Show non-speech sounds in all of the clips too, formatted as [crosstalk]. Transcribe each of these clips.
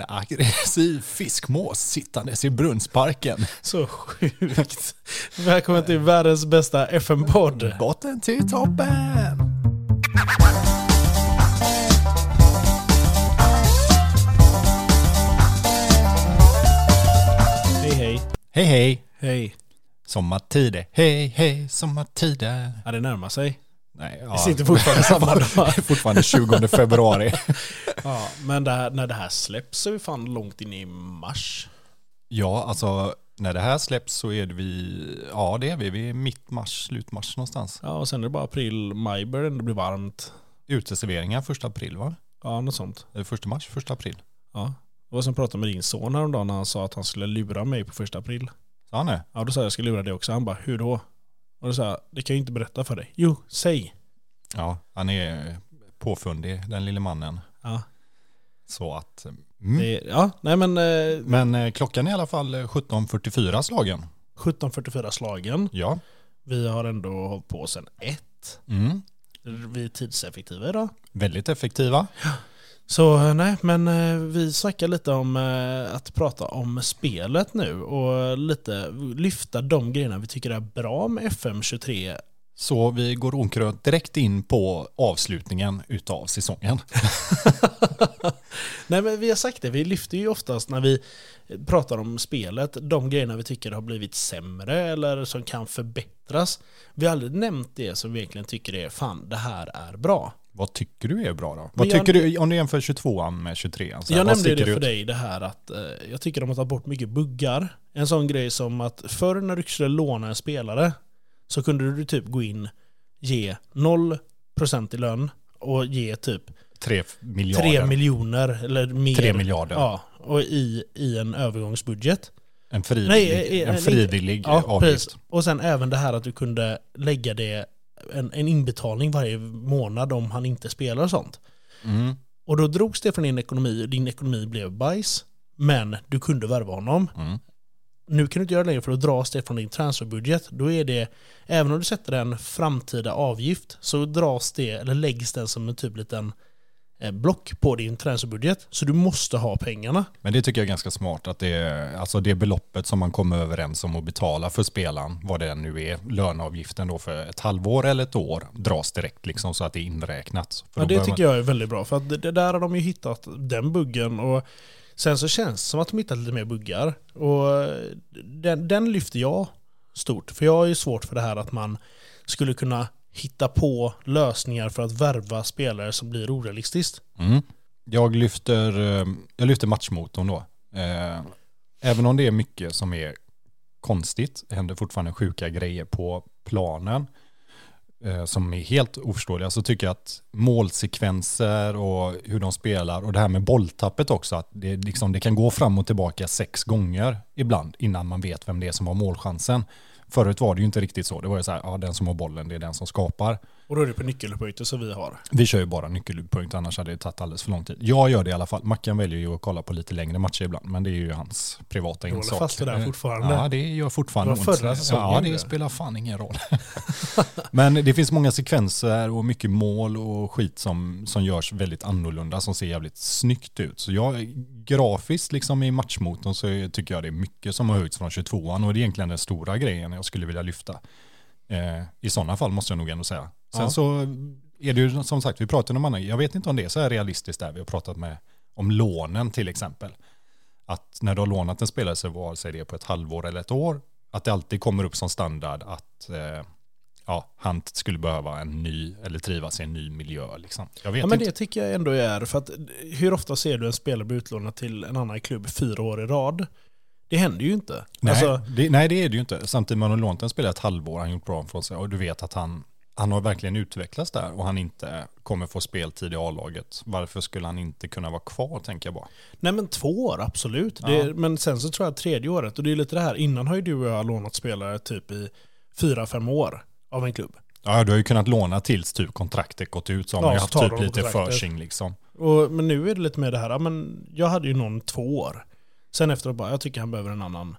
en aggressiv fiskmås sittandes i Brunnsparken. Så sjukt. Välkommen till världens bästa FM-podd. Botten till toppen! Hej hej. Hej hej! Hej. Sommartider, hej hej sommartider. Ja, det närmar sig. Nej, ja. Vi sitter fortfarande samma dag. [laughs] Det fortfarande 20 februari. [laughs] Ja, men det här, när det här släpps så är vi fan långt in i mars. Ja, alltså när det här släpps så är det vi, ja det är vi, vi är mitt mars, slut mars någonstans. Ja, och sen är det bara april, maj börjar det bli varmt. Uteserveringar första april va? Ja, något sånt. Eller första mars, första april. Ja. Det var som pratade med din son häromdagen när han sa att han skulle lura mig på första april. Sa han det? Ja, då sa jag jag ska lura dig också. Han bara, hur då? Och då sa jag, det kan jag inte berätta för dig. Jo, säg. Ja, han är påfundig den lille mannen. Ja, Så att, mm. det, ja nej men eh, Men eh, klockan är i alla fall eh, 17.44 slagen. 17.44 slagen. Ja. Vi har ändå hållit på sedan ett. Mm. Vi är tidseffektiva idag. Väldigt effektiva. Så eh, nej, men eh, vi snackar lite om eh, att prata om spelet nu och lite lyfta de grejerna vi tycker är bra med FM23. Så vi går onkrönt direkt in på avslutningen utav säsongen. [laughs] nej men vi har sagt det, vi lyfter ju oftast när vi pratar om spelet de grejerna vi tycker har blivit sämre eller som kan förbättras. Vi har aldrig nämnt det som vi egentligen tycker är fan det här är bra. Vad tycker du är bra då? Vad jag- tycker du, om du jämför 22an med 23an? så här, Jag nämnde ju det ut? för dig, det här att eh, jag tycker de har tagit bort mycket buggar. En sån grej som att förr när du skulle låna en spelare så kunde du typ gå in, ge 0% i lön och ge typ 3 miljarder. 3 miljoner eller mer. 3 miljarder. Ja, och i, i en övergångsbudget. En frivillig, Nej, eh, en eh, frivillig Ja, avgift. precis. Och sen även det här att du kunde lägga det en, en inbetalning varje månad om han inte spelar och sånt. Mm. Och då drogs det från din ekonomi och din ekonomi blev bajs. Men du kunde värva honom. Mm. Nu kan du inte göra det längre för då dras det från din transferbudget. Då är det, även om du sätter en framtida avgift, så dras det, eller läggs den som en typ liten block på din transferbudget. Så du måste ha pengarna. Men det tycker jag är ganska smart att det alltså det beloppet som man kommer överens om att betala för spelaren, vad det nu är, löneavgiften då för ett halvår eller ett år, dras direkt liksom så att det är inräknat. För Ja, det tycker jag är väldigt bra. För att det, det där har de ju hittat den buggen. Och sen så känns det som att de hittat lite mer buggar. Och den, den lyfter jag stort. För jag har ju svårt för det här att man skulle kunna hitta på lösningar för att värva spelare som blir orealistiskt. Mm. Jag, lyfter, eh, jag lyfter matchmotorn då. Eh, Även om det är mycket som är konstigt, det händer fortfarande sjuka grejer på planen eh, som är helt oförståeliga, så tycker jag att målsekvenser och hur de spelar och det här med bolltappet också, att det, liksom, det kan gå fram och tillbaka sex gånger ibland innan man vet vem det är som har målchansen. Förut var det ju inte riktigt så. Det var ju så här, ja den som har bollen, det är den som skapar. Och då är det på nyckelpunkter som vi har. Vi kör ju bara nyckelpunkt, annars hade det tagit alldeles för lång tid. Jag gör det i alla fall. Mackan väljer ju att kolla på lite längre matcher ibland, men det är ju hans privata Du håller fast det här fortfarande. Ja, det gör fortfarande Det var förra säsongen Ja, det. spelar fan ingen roll. [laughs] men det finns många sekvenser och mycket mål och skit som, som görs väldigt annorlunda, som ser jävligt snyggt ut. Så jag, grafiskt liksom i matchmotorn så tycker jag det är mycket som har höjts från 22an och det är egentligen den stora grejen jag skulle vilja lyfta. Eh, I sådana fall måste jag nog ändå säga. Sen Ja. så är det ju som sagt, vi pratar om andra, jag vet inte om det är så här realistiskt där vi har pratat med om lånen till exempel. Att när du har lånat en spelare så vare sig det är på ett halvår eller ett år, att det alltid kommer upp som standard att eh, ja, han skulle behöva en ny, eller trivas i en ny miljö. Liksom. Jag vet Ja, men inte. det tycker jag ändå är, för att hur ofta ser du en spelare bli utlånad till en annan klubb fyra år i rad? Det händer ju inte. Nej, Alltså, det, nej, det är det ju inte. Samtidigt man har lånat en spelare ett halvår, han gjort bra från sig och du vet att han, han har verkligen utvecklats där och han inte kommer få speltid i A-laget. Varför skulle han inte kunna vara kvar, tänker jag bara. Nej men två år, absolut. Ja. Det, men sen så tror jag tredje året, och det är lite det här, innan har ju du och jag lånat spelare typ i fyra, fem år av en klubb. Ja, du har ju kunnat låna tills typ kontraktet gått ut så har Ja, man ju haft typ lite försing liksom. Och, men nu är det lite mer det här, ja, men jag hade ju någon två år. Sen efteråt bara, jag tycker han behöver en annan.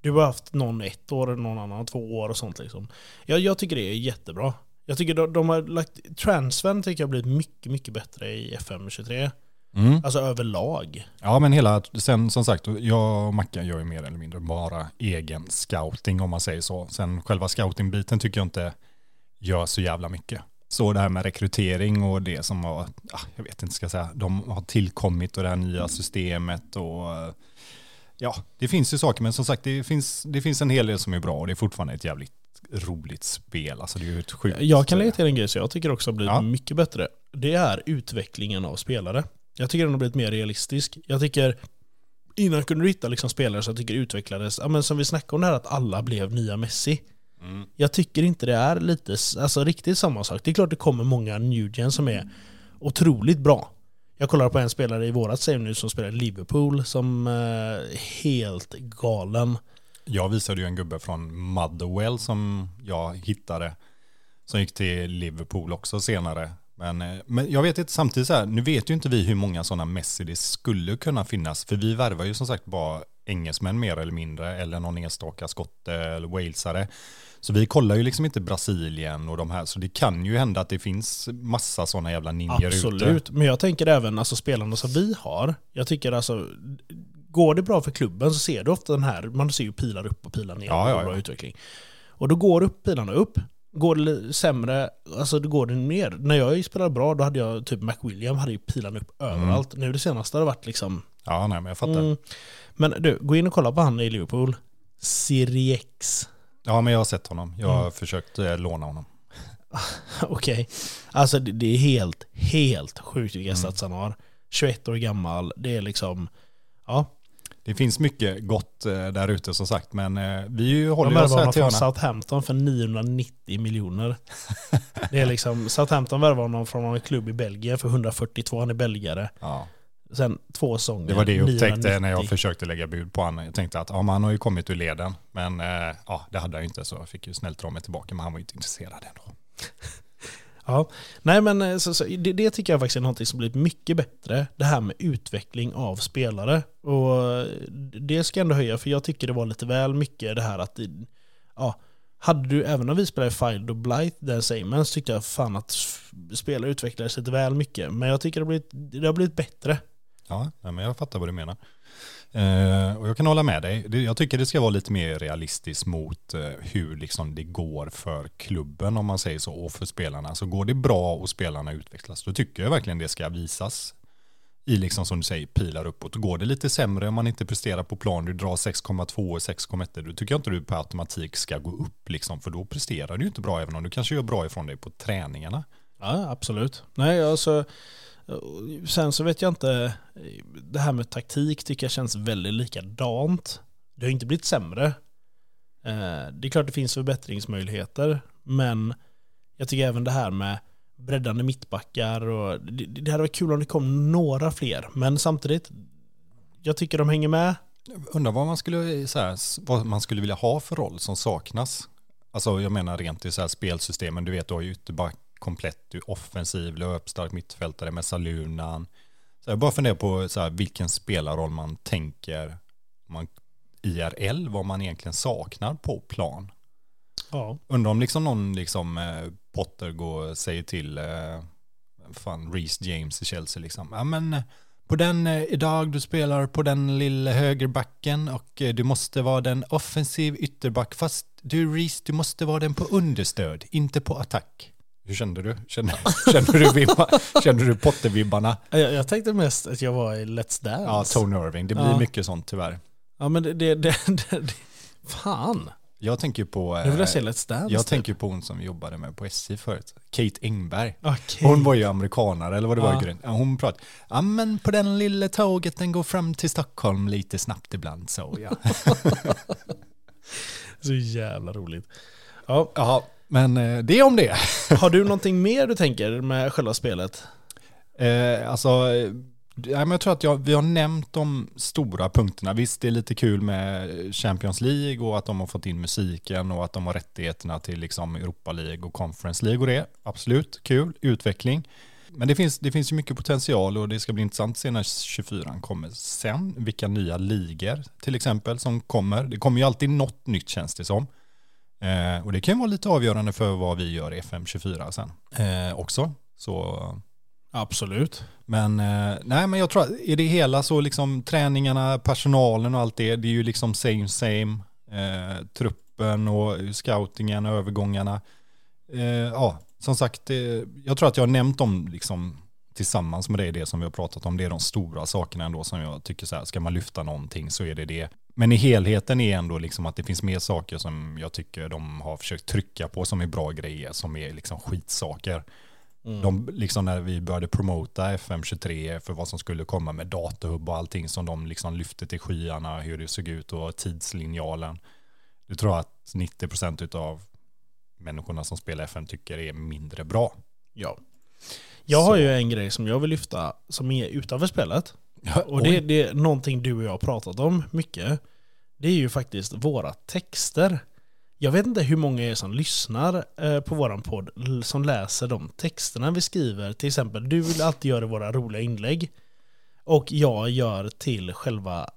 Du har haft någon ett år, någon annan två år och sånt liksom. Jag, jag tycker det är jättebra. Jag tycker de, de har lagt, transfern tycker jag har blivit mycket, mycket bättre i FM23. Mm. Alltså överlag. Ja men hela, sen som sagt, jag och Mackan gör ju mer eller mindre bara egen scouting om man säger så. Sen själva scoutingbiten tycker jag inte gör så jävla mycket. Så det här med rekrytering och det som har, ah, jag vet inte ska jag säga, de har tillkommit och det här nya systemet och eh, ja, det finns ju saker men som sagt det finns, det finns en hel del som är bra och det är fortfarande ett jävligt roligt spel. Alltså det är ju ett sjukt. Jag kan lägga till en grej som jag tycker också har blivit Ja. mycket bättre. Det är utvecklingen av spelare. Jag tycker den har blivit mer realistisk. Jag tycker, innan kunde du hitta liksom spelare som jag tycker utvecklades, ja, men som vi snackade om det här att alla blev nya Messi. Mm. Jag tycker inte det är lite, alltså riktigt samma sak. Det är klart det kommer många new gen som är otroligt bra. Jag kollar på en spelare i vårat save nu som spelar i Liverpool som eh, helt galen. Jag visade ju en gubbe från Motherwell som jag hittade. Som gick till Liverpool också senare. Men, eh, men jag vet inte, samtidigt så här, nu vet ju inte vi hur många sådana Messi det skulle kunna finnas. För vi värvar ju som sagt bara engelsmän mer eller mindre. Eller någon enstaka skotte eller walesare. Så vi kollar ju liksom inte Brasilien och de här. Så det kan ju hända att det finns massa sådana jävla ninjor ute. Absolut, men jag tänker även alltså spelarna som vi har. Jag tycker alltså, går det bra för klubben så ser du ofta den här, man ser ju pilar upp och pilar ner. Ja, ja, och bra ja. utveckling. Och då går upp pilarna upp. Går det sämre, alltså då går det ner. När jag spelade bra då hade jag typ McWilliam hade ju pilarna upp överallt. Nu det senaste har det varit liksom... Ja, nej, men jag fattar. Mm. Men du, gå in och kolla på han i Liverpool. Siriex. Ja, men jag har sett honom. Jag har Mm. försökt eh, låna honom. [laughs] Okej. Alltså det, det är helt, helt sjukt vilka Mm. stats han har. 21 år gammal, det är liksom... Ja, Det finns mycket gott eh, där ute som sagt, men eh, vi De håller oss värvar här honom till från hörna. Southampton för 990 miljoner. Det är liksom, Southampton värvar honom från en klubb i Belgien för 142, han är belgare. Ja, Sen två säsonger, det var det jag upptäckte 990. när jag försökte lägga bud på honom. Jag tänkte att ja, han har ju kommit ur leden, men eh, ja, det hade han ju inte så jag fick ju snällt dra mig tillbaka, men han var ju inte intresserad ändå. [laughs] Ja. Nej men eh, så, så, det, det tycker jag faktiskt är något som blivit mycket bättre. Det här med utveckling av spelare. Och eh, det ska jag ändå höja, för jag tycker det var lite väl mycket det här att ja, hade du, även om vi spelade Filed och Blight, där Simons, tyckte jag fan att spelare utvecklades lite väl mycket. Men jag tycker det har blivit, det har blivit bättre. Ja, men jag fattar vad du menar. Eh, och jag kan hålla med dig. Jag tycker det ska vara lite mer realistiskt mot eh, hur liksom det går för klubben om man säger så och för spelarna. Så går det bra och spelarna utvecklas då tycker jag verkligen det ska visas i liksom som du säger pilar uppåt. Går det lite sämre om man inte presterar på plan, du drar 6,2 och 6,1, då tycker jag inte du per automatik ska gå upp liksom, för då presterar du ju inte bra även om du kanske gör bra ifrån dig på träningarna. Ja, absolut. Nej, alltså, Eh, sen så vet jag inte, eh, det här med taktik tycker jag känns väldigt likadant. Det har inte blivit sämre. Eh, det är klart det finns förbättringsmöjligheter, men jag tycker även det här med breddande mittbackar och det, det hade varit kul om det kom några fler, men samtidigt, jag tycker de hänger med. Undrar vad man skulle, så här, vad man skulle vilja ha för roll som saknas. Alltså jag menar rent i så här spelsystemen, du vet du har ju ytterback komplett, du är offensiv, löpstark mittfältare med Salunan. Så jag bara funderar på så här, vilken spelarroll man tänker man, IRL, vad man egentligen saknar på plan. Ja. Undrar om liksom någon liksom eh, Potter går och säger till eh, fan Reece James i Chelsea liksom. Ja men eh, på den eh, idag du spelar på den lilla högerbacken och eh, du måste vara den offensiv ytterback fast du Reece du måste vara den på understöd, inte på attack. Hur kände du? Kände, [laughs] kände du, vibba, kände du Potter-vibbarna? Jag, jag tänkte mest att jag var i Let's Dance. Ja, Tony Irving. Det blir Ja. mycket sånt tyvär. Ja, men det, det, det, [laughs] det, det fan. Jag tänker på... Nu vill eh, jag se Let's Dance. jag typ. tänker på hon som vi jobbade med på SJ förut. Kate Engberg. Okej. Hon var ju amerikanare, eller vad det var Ja. Hon pratade, ja men på den lilla tåget den går fram till Stockholm lite snabbt ibland så ja. [laughs] Så jävla roligt. Ja, ja, men eh, det är om det. [laughs] har du någonting mer du tänker med själva spelet? Eh, alltså, eh, ja, men jag tror att jag, vi har nämnt de stora punkterna. Visst, det är lite kul med Champions League och att de har fått in musiken och att de har rättigheterna till liksom Europa League och Conference League och det. Absolut, kul, utveckling. Men det finns, det finns ju mycket potential och det ska bli intressant att se när 24 kommer sen. Vilka nya ligor till exempel som kommer. Det kommer ju alltid något nytt känns det som. Eh, och det kan vara lite avgörande för vad vi gör i FM24 sen eh, också. Så Absolut. Men, eh, nej, men jag tror att i det hela så liksom träningarna, personalen och allt det, det är ju liksom same same. Eh, truppen och scoutingen och övergångarna. Eh, ja, som sagt, eh, jag tror att jag har nämnt dem liksom tillsammans med det, det som vi har pratat om. Det är de stora sakerna ändå som jag tycker så här, ska man lyfta någonting så är det det. Men i helheten är ändå liksom att det finns mer saker som jag tycker de har försökt trycka på som är bra grejer, som är liksom skitsaker. Mm. De, liksom när vi började promota FM23 för vad som skulle komma med datahubb och allting som de liksom lyfte till skyarna, hur det såg ut och tidslinjalen. Det tror jag att 90% av människorna som spelar FM tycker är mindre bra. Ja. Jag har Så. ju en grej som jag vill lyfta som är utanför spelet. Och det, det är någonting du och jag har pratat om mycket. Det är ju faktiskt våra texter. Jag vet inte hur många er som lyssnar eh, på våran podd som läser de texterna vi skriver. Till exempel, du vill alltid göra våra roliga inlägg. Och jag gör till själva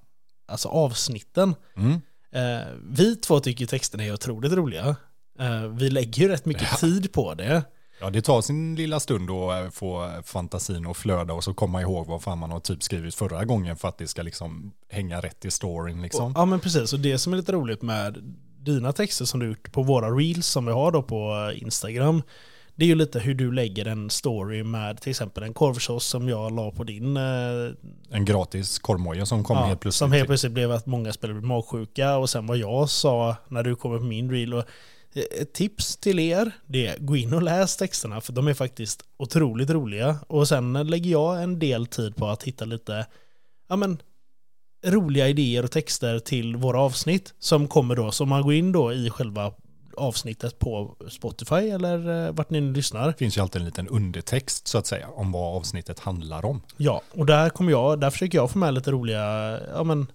alltså avsnitten. Mm. Eh, vi två tycker texterna är otroligt roliga. Eh, vi lägger ju rätt mycket tid på det. Ja, det tar sin lilla stund att eh, få fantasin att flöda och så komma ihåg vad fan man har typ skrivit förra gången för att det ska liksom hänga rätt i storyn liksom. Ja men precis, och det som är lite roligt med dina texter som du gjort på våra reels som vi har då på Instagram. Det är ju lite hur du lägger en story med till exempel en korvsås som jag la på din. eh, En gratis korvmoja som kom ja, helt plötsligt. Som helt plötsligt blev att många spelare blev magsjuka och sen vad jag sa när du kommer på min reel. Och eh, ett tips till er, det är gå in och läs texterna för de är faktiskt otroligt roliga. Och sen lägger jag en del tid på att hitta lite, ja men roliga idéer och texter till våra avsnitt som kommer då, som man går in då i själva avsnittet på Spotify eller eh, vart ni nu lyssnar. Det finns ju alltid en liten undertext så att säga om vad avsnittet handlar om. Ja, och där kommer jag, där försöker jag få med lite roliga, ja men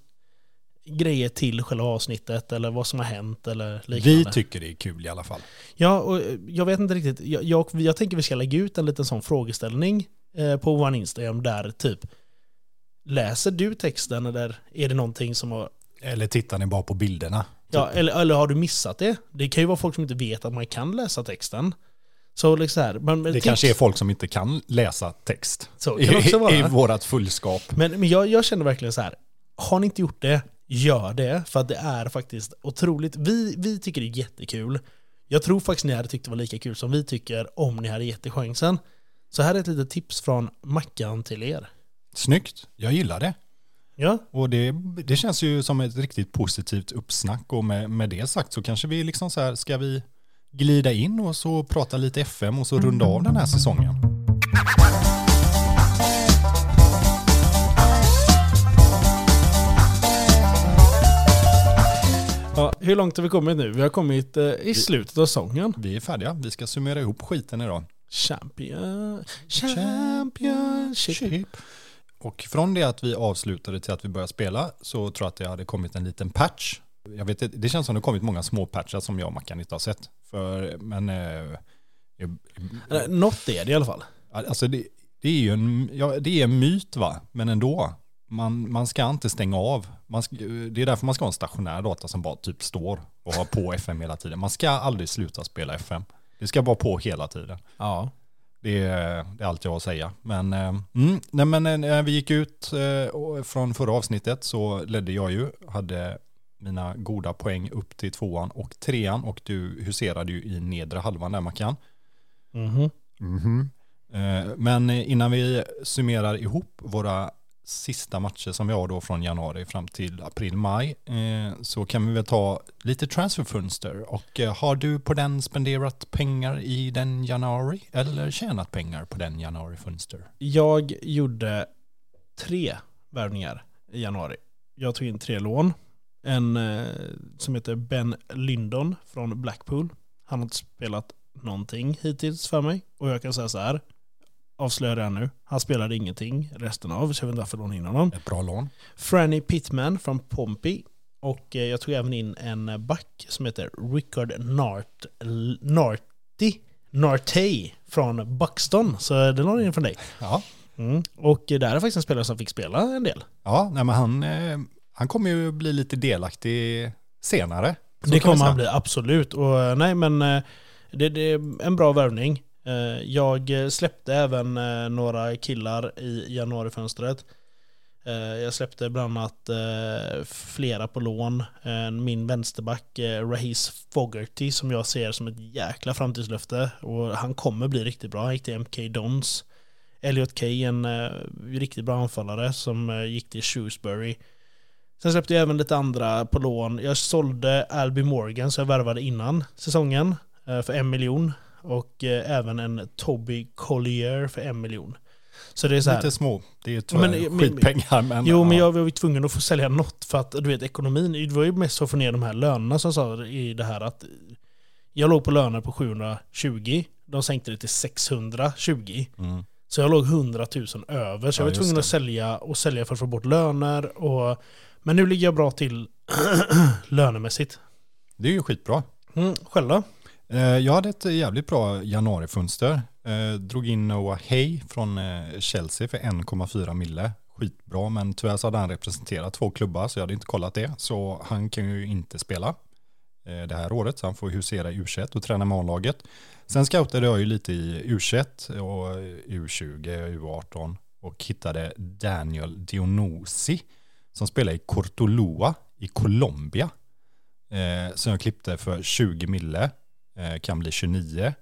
grejer till själva avsnittet eller vad som har hänt eller liknande. Vi tycker det är kul i alla fall. Ja, och eh, jag vet inte riktigt, jag, jag, jag tänker vi ska lägga ut en liten sån frågeställning eh, på vår Instagram där typ Läser du texten eller är det någonting som har Eller tittar ni bara på bilderna? Ja, eller, eller har du missat det? Det kan ju vara folk som inte vet att man kan läsa texten. Så liksom här, men, Det kanske är folk som inte kan läsa text. Så kan det också I, I vara. vårat fullskap. Men, men jag, jag känner verkligen så här, har ni inte gjort det, gör det. För att det är faktiskt otroligt. Vi, vi tycker det är jättekul. Jag tror faktiskt ni hade tyckt det var lika kul som vi tycker om ni hade gett det chansen. Så här är ett litet tips från Mackan till er. Snyggt, jag gillar det. Ja, Och det, det känns ju som ett riktigt positivt uppsnack och med, med det sagt så kanske vi liksom så här, ska vi glida in och så prata lite FM och så runda av den här säsongen. Ja, hur långt har vi kommit nu? Vi har kommit eh, i slutet av säsongen. Vi är färdiga, vi ska summera ihop skiten idag. Champion, championship. Och från det att vi avslutade till att vi började spela så tror jag att det hade kommit en liten patch. Jag vet, inte, det känns som det har kommit många små patchar som jag och Mackan inte har sett. För, men... Eh, jag- Eh, Något är det i alla fall. Alltså det, det är ju en, ja, det är en myt va, men ändå. Man, man ska inte stänga av. Man ska, det är därför man ska ha en stationär data som bara typ står och har på FM hela tiden. Man ska aldrig sluta spela FM. Det ska vara på hela tiden. Ja. Det är, det är allt jag har att säga. Men, eh, mm, nej, men eh, när vi gick ut eh, från förra avsnittet så ledde jag ju, hade mina goda poäng upp till tvåan och trean och du huserade ju i nedre halvan där Mackan. Mhm. Mhm. Eh, Men innan vi summerar ihop våra sista matcher som vi har då från januari fram till april-maj eh, så kan vi väl ta lite transferfönster. Och eh, har du på den spenderat pengar i den januari eller tjänat pengar på den januari-fönster? Jag gjorde tre värvningar i januari. Jag tog in tre lån. En eh, som heter Ben Lyndon från Blackpool. Han har inte spelat någonting hittills för mig. Och jag kan säga så här. Avslöjar det nu. Han spelade ingenting resten av, så jag vet inte varför jag in honom. Ett bra lån. Franny Pittman från Pompey. Och eh, jag tog även in en back som heter Rickard Nart, Narty, Nartey från Buxton. Så det lånade jag in från dig. Ja, Mm. Och här är faktiskt en spelare som fick spela en del. ja nej, men han, eh, han kommer ju bli lite delaktig senare. Så det kommer han bli, absolut. Och eh, nej men det, det är en bra värvning. Eh, jag släppte även eh, några killar i januarifönstret. Eh, jag släppte bland annat flera på lån. Min vänsterback Rahis Fogarty som jag ser som ett jäkla framtidslöfte. Och han kommer bli riktigt bra. Han gick till MK Dons. Elliot Kay, en riktigt bra anfallare som gick till Shrewsbury. Sen släppte jag även lite andra på lån. Jag sålde Alby Morgan som jag värvade innan säsongen för en miljon. Och eh, även en Toby Collier för en miljon. Så det är så här. Lite små. Det är tyvärr Men- skitpengar. Men, Jo, men ja. jag var ju tvungen att få sälja något för att du vet ekonomin, det var ju mest för att få ner de här lönerna som sa i det här att jag låg på löner på 720, de sänkte det till 620. Mm. Så jag låg 100 000 över, så Ja, jag var tvungen det. att sälja och sälja för att få bort löner. Och, men nu ligger jag bra till [clears throat] lönemässigt. Det är ju skitbra. Mm, själv då? Eh, jag hade ett jävligt bra januarifönster. Eh, drog in Noah Hay från eh, Chelsea för 1,4 mille. Skitbra, men tyvärr så hade han representerat två klubbar så jag hade inte kollat det. Så han kan ju inte spela det här året, så han får husera i U21 och träna med A-laget. Sen scoutade jag ju lite i U21 och U20 och U18 och hittade Daniel Dionosi som spelar i Cortoloa i Colombia. Eh, som jag klippte för 20 mille Eh, kan bli 29,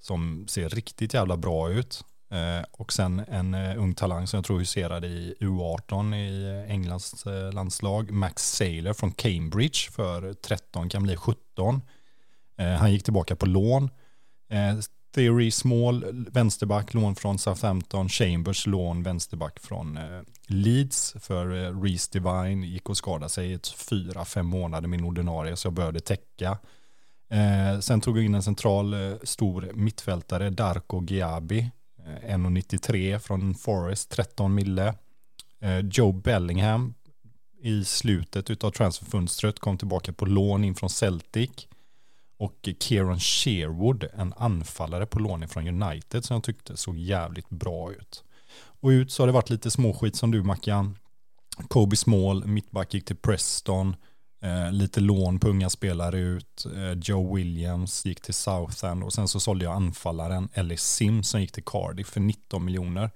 som ser riktigt jävla bra ut. Eh, och sen en eh, ung talang som jag tror huserade i U18 i Englands landslag, Max Saylor från Cambridge för 13, kan bli 17. Han gick tillbaka på lån. Theory Small, vänsterback, lån från Southampton. Chambers, lån, vänsterback från Leeds. För Reese Reece Divine gick och skadade sig i ett fyra, fem månader min ordinarie, så jag började täcka. Eh, sen tog jag in en central eh, stor mittfältare, Darko Giabi, eh, 1,93 från Forest, 13 mille. Eh, Joe Bellingham i slutet av transferfönstret kom tillbaka på lån in från Celtic. Och Kieran Sherwood, en anfallare på lån från United som jag tyckte såg jävligt bra ut. Och ut så har det varit lite småskit som du Mackan. Kobe Small, mittback gick till Preston. Eh, lite lån på unga spelare ut. Eh, Joe Williams gick till Southend och sen så sålde jag anfallaren Ellis Sims som gick till Cardiff för 19 miljoner.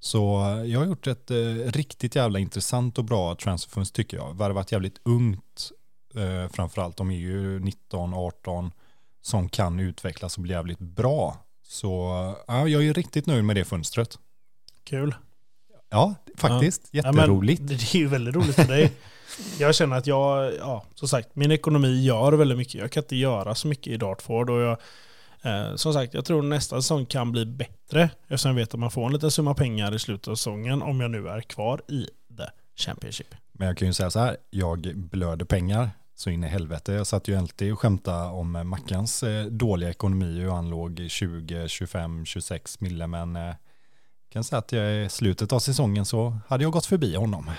Så eh, jag har gjort ett eh, riktigt jävla intressant och bra transferfönster tycker jag. Värvat jävligt ungt eh, framförallt. De är ju 19, 18 som kan utvecklas och bli jävligt bra. Så ja, jag är riktigt nöjd med det fönstret. Kul. Ja, faktiskt. Ja, men Jätteroligt. det är ju väldigt roligt för dig. [laughs] Jag känner att jag, ja, som sagt, min ekonomi gör väldigt mycket. Jag kan inte göra så mycket i Dartford och jag, eh, som sagt, jag tror nästa säsong kan bli bättre eftersom jag vet att man får en liten summa pengar i slutet av säsongen om jag nu är kvar i the Championship. Men jag kan ju säga så här, jag blöder pengar så in i helvete. Jag satt ju alltid och skämta om eh, Mackans eh, dåliga ekonomi hur han låg i 20, 25, 26 mille. Men eh, kan säga att jag i slutet av säsongen så hade jag gått förbi honom.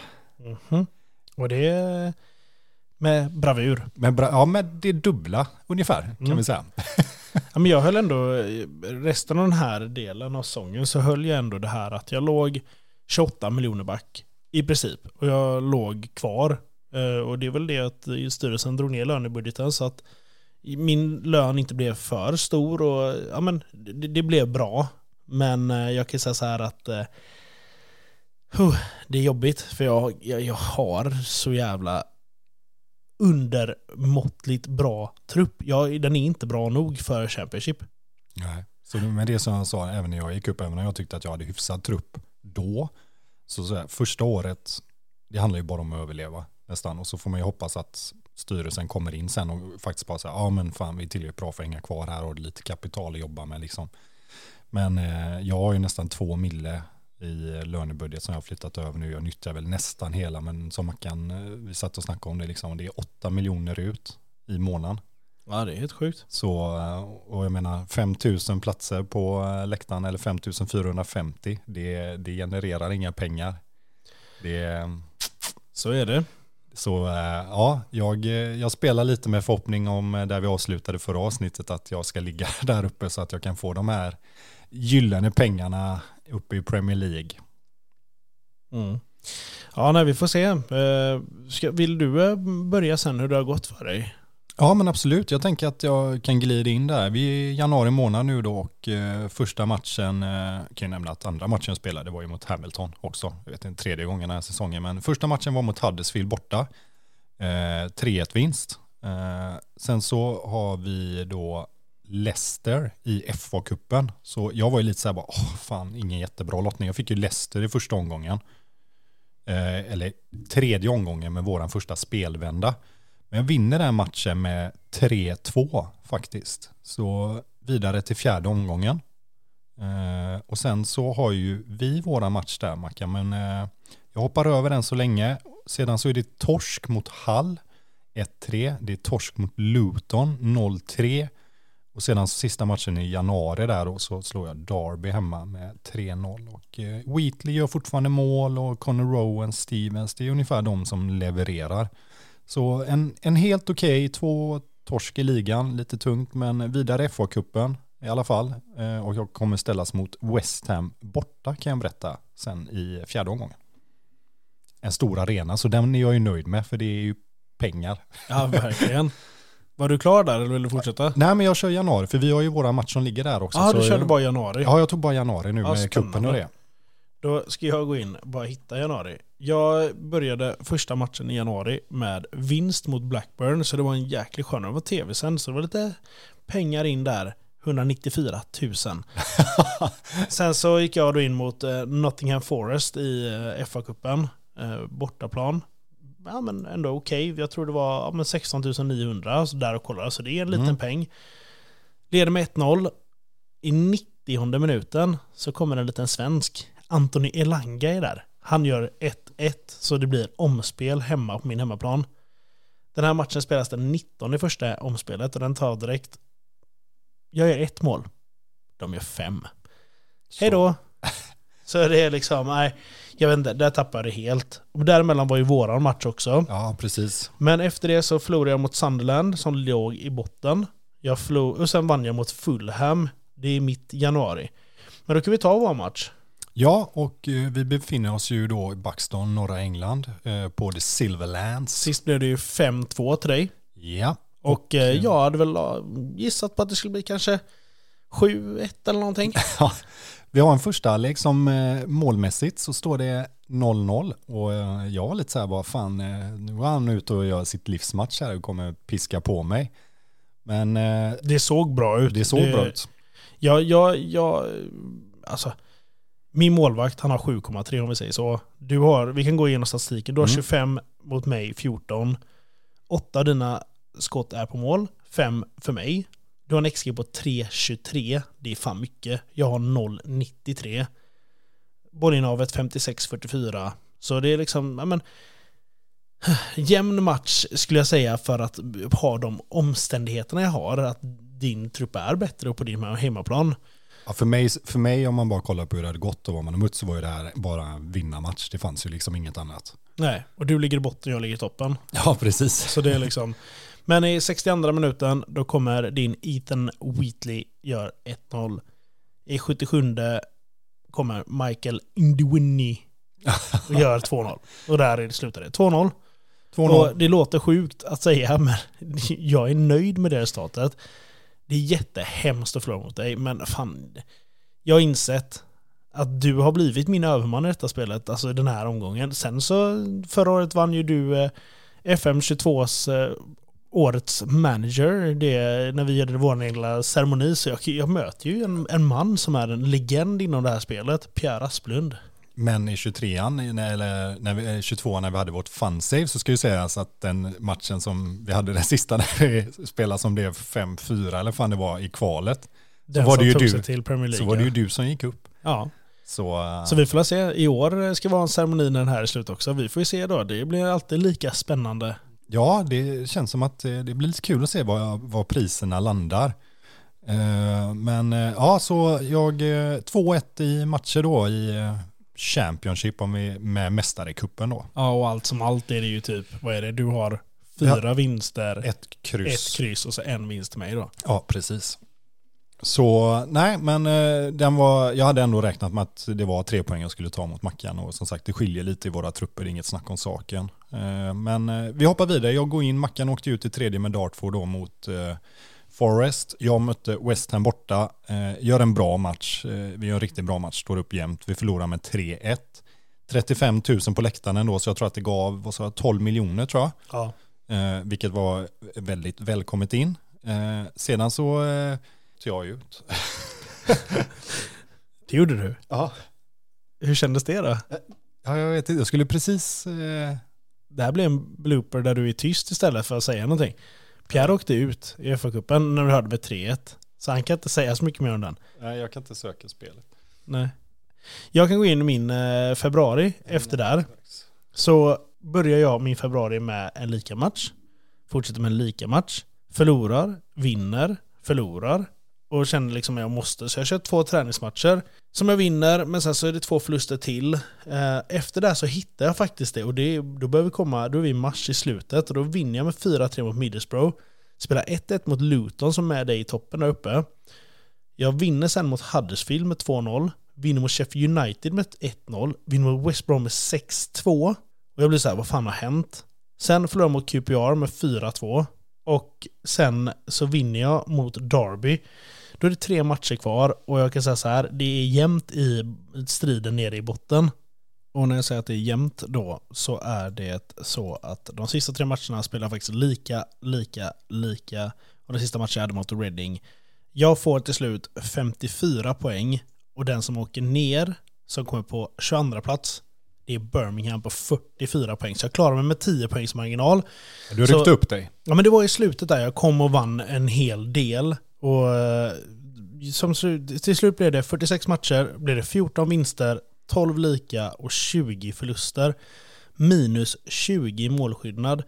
Mhm. Och det är med bravur. Men bra, ja, med det dubbla ungefär kan Mm. vi säga. Ja, men jag höll ändå, resten av den här delen av sången så höll jag ändå det här att jag låg 28 miljoner back i princip. Och jag låg kvar. Eh, Och det är väl det att styrelsen drog ner lönebudgeten så att min lön inte blev för stor och ja men det, det blev bra. Men eh, jag kan säga så här att eh, huh, det är jobbigt för jag, jag, jag har så jävla undermåttligt bra trupp. Jag, den är inte bra nog för Championship. Nej. Så det- med det som jag sa, även när jag gick upp, även när jag tyckte att jag hade hyfsad trupp då, så, så här, första året, det handlar ju bara om att överleva nästan. Och så får man ju hoppas att styrelsen kommer in sen och faktiskt bara säger, ja men fan vi är tillräckligt bra för att hänga kvar här och lite kapital att jobba med liksom. Men eh, jag har ju nästan två mille i lönebudget som jag har flyttat över nu. Jag nyttjar väl nästan hela, men som man kan, eh, vi satt och snackade om det liksom, det är åtta miljoner ut i månaden. Ja, det är helt sjukt. Så, eh, och jag menar 5000 platser på eh, läktaren eller 5450, det, det genererar inga pengar. Det, Så är det. så ja, jag, jag spelar lite med förhoppning om där vi avslutade förra avsnittet att jag ska ligga [laughs] där uppe så att jag kan få de här gyllene pengarna uppe i Premier League. Mm. Ja, nej, vi får se. Eh, Ska, vill du eh, börja sen hur det har gått för dig? Ja men absolut, jag tänker att jag kan glida in där. Vi är i januari månad nu då och eh, första matchen, eh, kan jag nämna att andra matchen jag spelade var ju mot Hamilton också. Jag vet inte tredje gången den här säsongen, men första matchen var mot Huddersfield borta. Eh, 3-1 vinst. Sen så har vi då Leicester i FA-cupen. Så jag var ju lite så här bara, åh fan, ingen jättebra lottning. Jag fick ju Leicester i första omgången. Eh, eller tredje omgången med våran första spelvända. Men jag vinner den matchen med 3-2 faktiskt. Så vidare till fjärde omgången. Eh, och sen så har ju vi våra match där Mackan, men eh, jag hoppar över den så länge. Sedan så är det torsk mot Hall 1-3. Det är torsk mot Luton 0-3. Och sedan sista matchen i januari där och så slår jag Derby hemma med 3-0. Och eh, Wheatley gör fortfarande mål och Connor Rowan, Stevens, det är ungefär de som levererar. Så en, en helt okej, okay, två torsk i ligan, lite tungt, men vidare FA-cupen i alla fall. Eh, och jag kommer ställas mot West Ham borta kan jag berätta sen i fjärde omgången. En stor arena, så den är jag ju nöjd med, för det är ju pengar. Ja, verkligen. [laughs] Var du klar där eller vill du fortsätta? Nej men jag kör januari för vi har ju våra match som ligger där också. Ja, du körde jag, bara januari? Ja, jag tog bara januari nu ja, med kuppen och det. Då ska jag gå in och bara hitta januari. Jag började första matchen i januari med vinst mot Blackburn, så det var en jäkligt skön. Det var tv-sänd, så det var lite pengar in där. 194 000. [laughs] Sen så gick jag då in mot eh, Nottingham Forest i eh, FA-cupen, eh, bortaplan ja, men ändå okej. Okay. Jag tror det var ja, men 16 900 så där och kollade, så det är en liten mm. peng. Leder med 1-0. I 90 minuten så kommer en liten svensk. Antoni Elanga är där. Han gör 1-1, så det blir omspel hemma på min hemmaplan. Den här matchen spelas den 19 i första omspelet och den tar direkt... Jag gör ett mål. De gör fem. Hej då! Så det är liksom, nej, jag vet inte, där tappade jag det helt. Och däremellan var ju våran match också. Ja, precis. Men efter det så förlorade jag mot Sunderland som låg i botten. Jag förlor, och sen vann jag mot Fulham. Det är mitt januari. Men då kan vi ta vår match. Ja, och eh, vi befinner oss ju då i Buxton, norra England, eh, på The Silverlands. Sist blev det ju 5-2 till dig. Ja. Och, och eh, jag hade väl gissat på att det skulle bli kanske 7-1 eller någonting. [laughs] Vi har en första halvlek som eh, målmässigt så står det 0-0 och eh, jag var lite så här bara fan, eh, nu var han ute och gör sitt livsmatch här och kommer piska på mig. Men det såg bra ut. Det såg det, bra ut. Ja, ja, ja, alltså min målvakt han har 7,3 om vi säger så. Du har, vi kan gå igenom statistiken, du har mm. 25 mot mig, 14. 8 av dina skott är på mål, 5 för mig. Du har en XG på 3,23. Det är fan mycket. Jag har 0,93. Bollinnehavet 56-44. Så det är liksom, ja men [sighs] jämn match skulle jag säga för att ha de omständigheterna jag har. Att din trupp är bättre på din hemmaplan. Ja, för, mig, för mig om man bara kollar på hur det hade gått och vad man har mött så var ju det här bara en vinnarmatch. Det fanns ju liksom inget annat. Nej, och du ligger i botten och jag ligger i toppen. Ja, precis. Så det är liksom, men i 62 minuten då kommer din Ethan Wheatley gör 1-0. I 77 kommer Michael Indwini och gör [laughs] 2-0. Och där är det slutade 2-0. Och det låter sjukt att säga, [laughs] men jag är nöjd med det resultatet. Det är jättehemskt att förlora mot dig, men fan. Jag har insett att du har blivit min överman i detta spelet, alltså den här omgången. Sen så, förra året vann ju du eh, FM22s årets manager, det, när vi gjorde vår lilla ceremoni, så jag, jag möter ju en, en, man som är en legend inom det här spelet, Pierre Asplund. Men i 23an, eller när vi, 22 när vi hade vårt funsave så ska ju sägas att den matchen som vi hade den [laughs] sista när vi spelade som blev 5-4 eller fan det var i kvalet. Den så var det ju du, till Premier League. Så var det ju du som gick upp. Ja. Så, uh... så vi får se. I år ska vara en ceremoni när den här är slut också. Vi får ju se då. Det blir alltid lika spännande. Ja, det känns som att eh, det blir lite kul att se var, var priserna landar. Eh, men eh, ja, så jag 2-1 i matcher då i Championship om vi, med mästarecupen då. Ja, och allt som allt är det ju typ, vad är det, du har fyra ja, vinster, ett kryss. ett kryss och så en vinst till mig då. Ja, precis. Så nej, men eh, den var, jag hade ändå räknat med att det var tre poäng jag skulle ta mot Mackan och som sagt det skiljer lite i våra trupper, inget snack om saken. Eh, men eh, vi hoppar vidare, jag går in, Mackan åkte ut i tredje med Dartford då mot Forest. Jag mötte West Ham borta, gör en bra match, vi gör en riktigt bra match, står upp jämnt, vi förlorar med 3-1. 35 000 på läktaren ändå, så jag tror att det gav vad sa jag, 12 miljoner tror jag. Ja. Vilket var väldigt välkommet in. Sedan så tog jag ut. [laughs] Det gjorde du. Ja. Hur kändes det då? ja, jag vet inte. Jag skulle precis... Eh, Det här blir en blooper där du är tyst istället för att säga någonting. Pierre åkte ut i FA-cupen när du hörde med 3-1. Så han kan inte säga så mycket mer om den. nej, jag kan inte söka spelet. Nej. Jag kan gå in i min eh, februari efter där. Så börjar jag min februari med en lika match. Fortsätter med en lika match. Förlorar, vinner, förlorar. Och känner liksom att jag måste. Så jag kör två träningsmatcher som jag vinner, men sen så är det två förluster till. Eh, efter det så hittar jag faktiskt det och det, då börjar vi komma, då är vi i mars i slutet och då vinner jag med 4-3 mot Middlesbrough. Spelar 1-1 mot Luton som är det i toppen där uppe. Jag vinner sen mot Huddersfield med 2-0. Vinner mot Sheffield United med 1-0. Vinner mot West Brom med 6-2. Och jag blir så här, vad fan har hänt? Sen förlorar jag mot QPR med 4-2. Och sen så vinner jag mot Derby. Då är det tre matcher kvar och jag kan säga så här, det är jämnt i striden nere i botten. Och när jag säger att det är jämnt då så är det så att de sista tre matcherna spelar faktiskt lika, lika, lika. Och den sista matchen jag hade mot Reading. Jag får till slut 54 poäng och den som åker ner, som kommer på 22 plats, det är Birmingham på 44 poäng. Så jag klarar mig med 10 poängs marginal. Du Så- ryckte upp dig. Ja men det var i slutet där jag kom och vann en hel del. Och eh, som, till slut blev det 46 matcher, blev det 14 vinster, 12 lika och 20 förluster. Minus 20 målskillnad.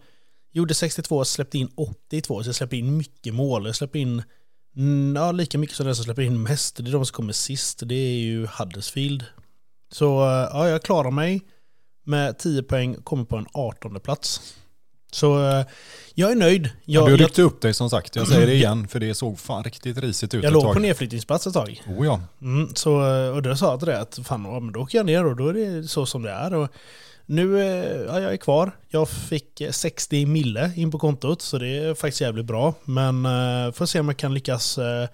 Gjorde 62, släppte in 82, så jag släppte in mycket mål. Jag släppte in mm, ja, lika mycket som den som släpper in mest. Det är de som kommer sist, det är ju Huddersfield. Så eh, ja, jag klarar mig med 10 poäng, kommer på en 18 plats. Så eh, jag är nöjd. Jag, du jag, ryckte upp dig som sagt. Jag säger det igen, för det såg fan riktigt risigt ut jag ett låg tag. på nedflyttningsplats ett tag. Oh ja. Mm, så, och då sa jag till det att fan, ja, men då åker jag ner och då är det så som det är. Och nu eh, ja, jag är kvar. Jag fick eh, 60 mille in på kontot så det är faktiskt jävligt bra. Men eh, får se om jag kan lyckas eh,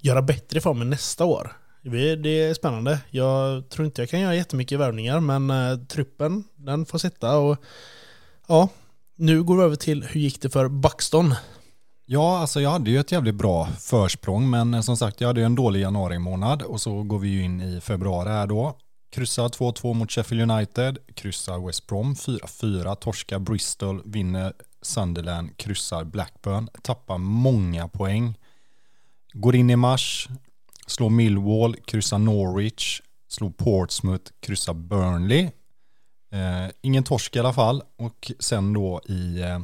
göra bättre ifrån mig nästa år. Det är spännande. Jag tror inte jag kan göra jättemycket värvningar men eh, truppen den får sitta och ja. Nu går vi över till hur gick det för Buxton? Ja, alltså jag hade ju ett jävligt bra försprång, men eh, som sagt, jag hade ju en dålig januari månad och så går vi ju in i februari här då. Kryssar 2-2 mot Sheffield United, kryssar West Brom 4-4, torskar Bristol, vinner Sunderland, kryssar Blackburn, tappar många poäng. Går in i mars, slår Millwall, kryssar Norwich, slår Portsmouth, kryssar Burnley. Eh, ingen torsk i alla fall och sen då i eh,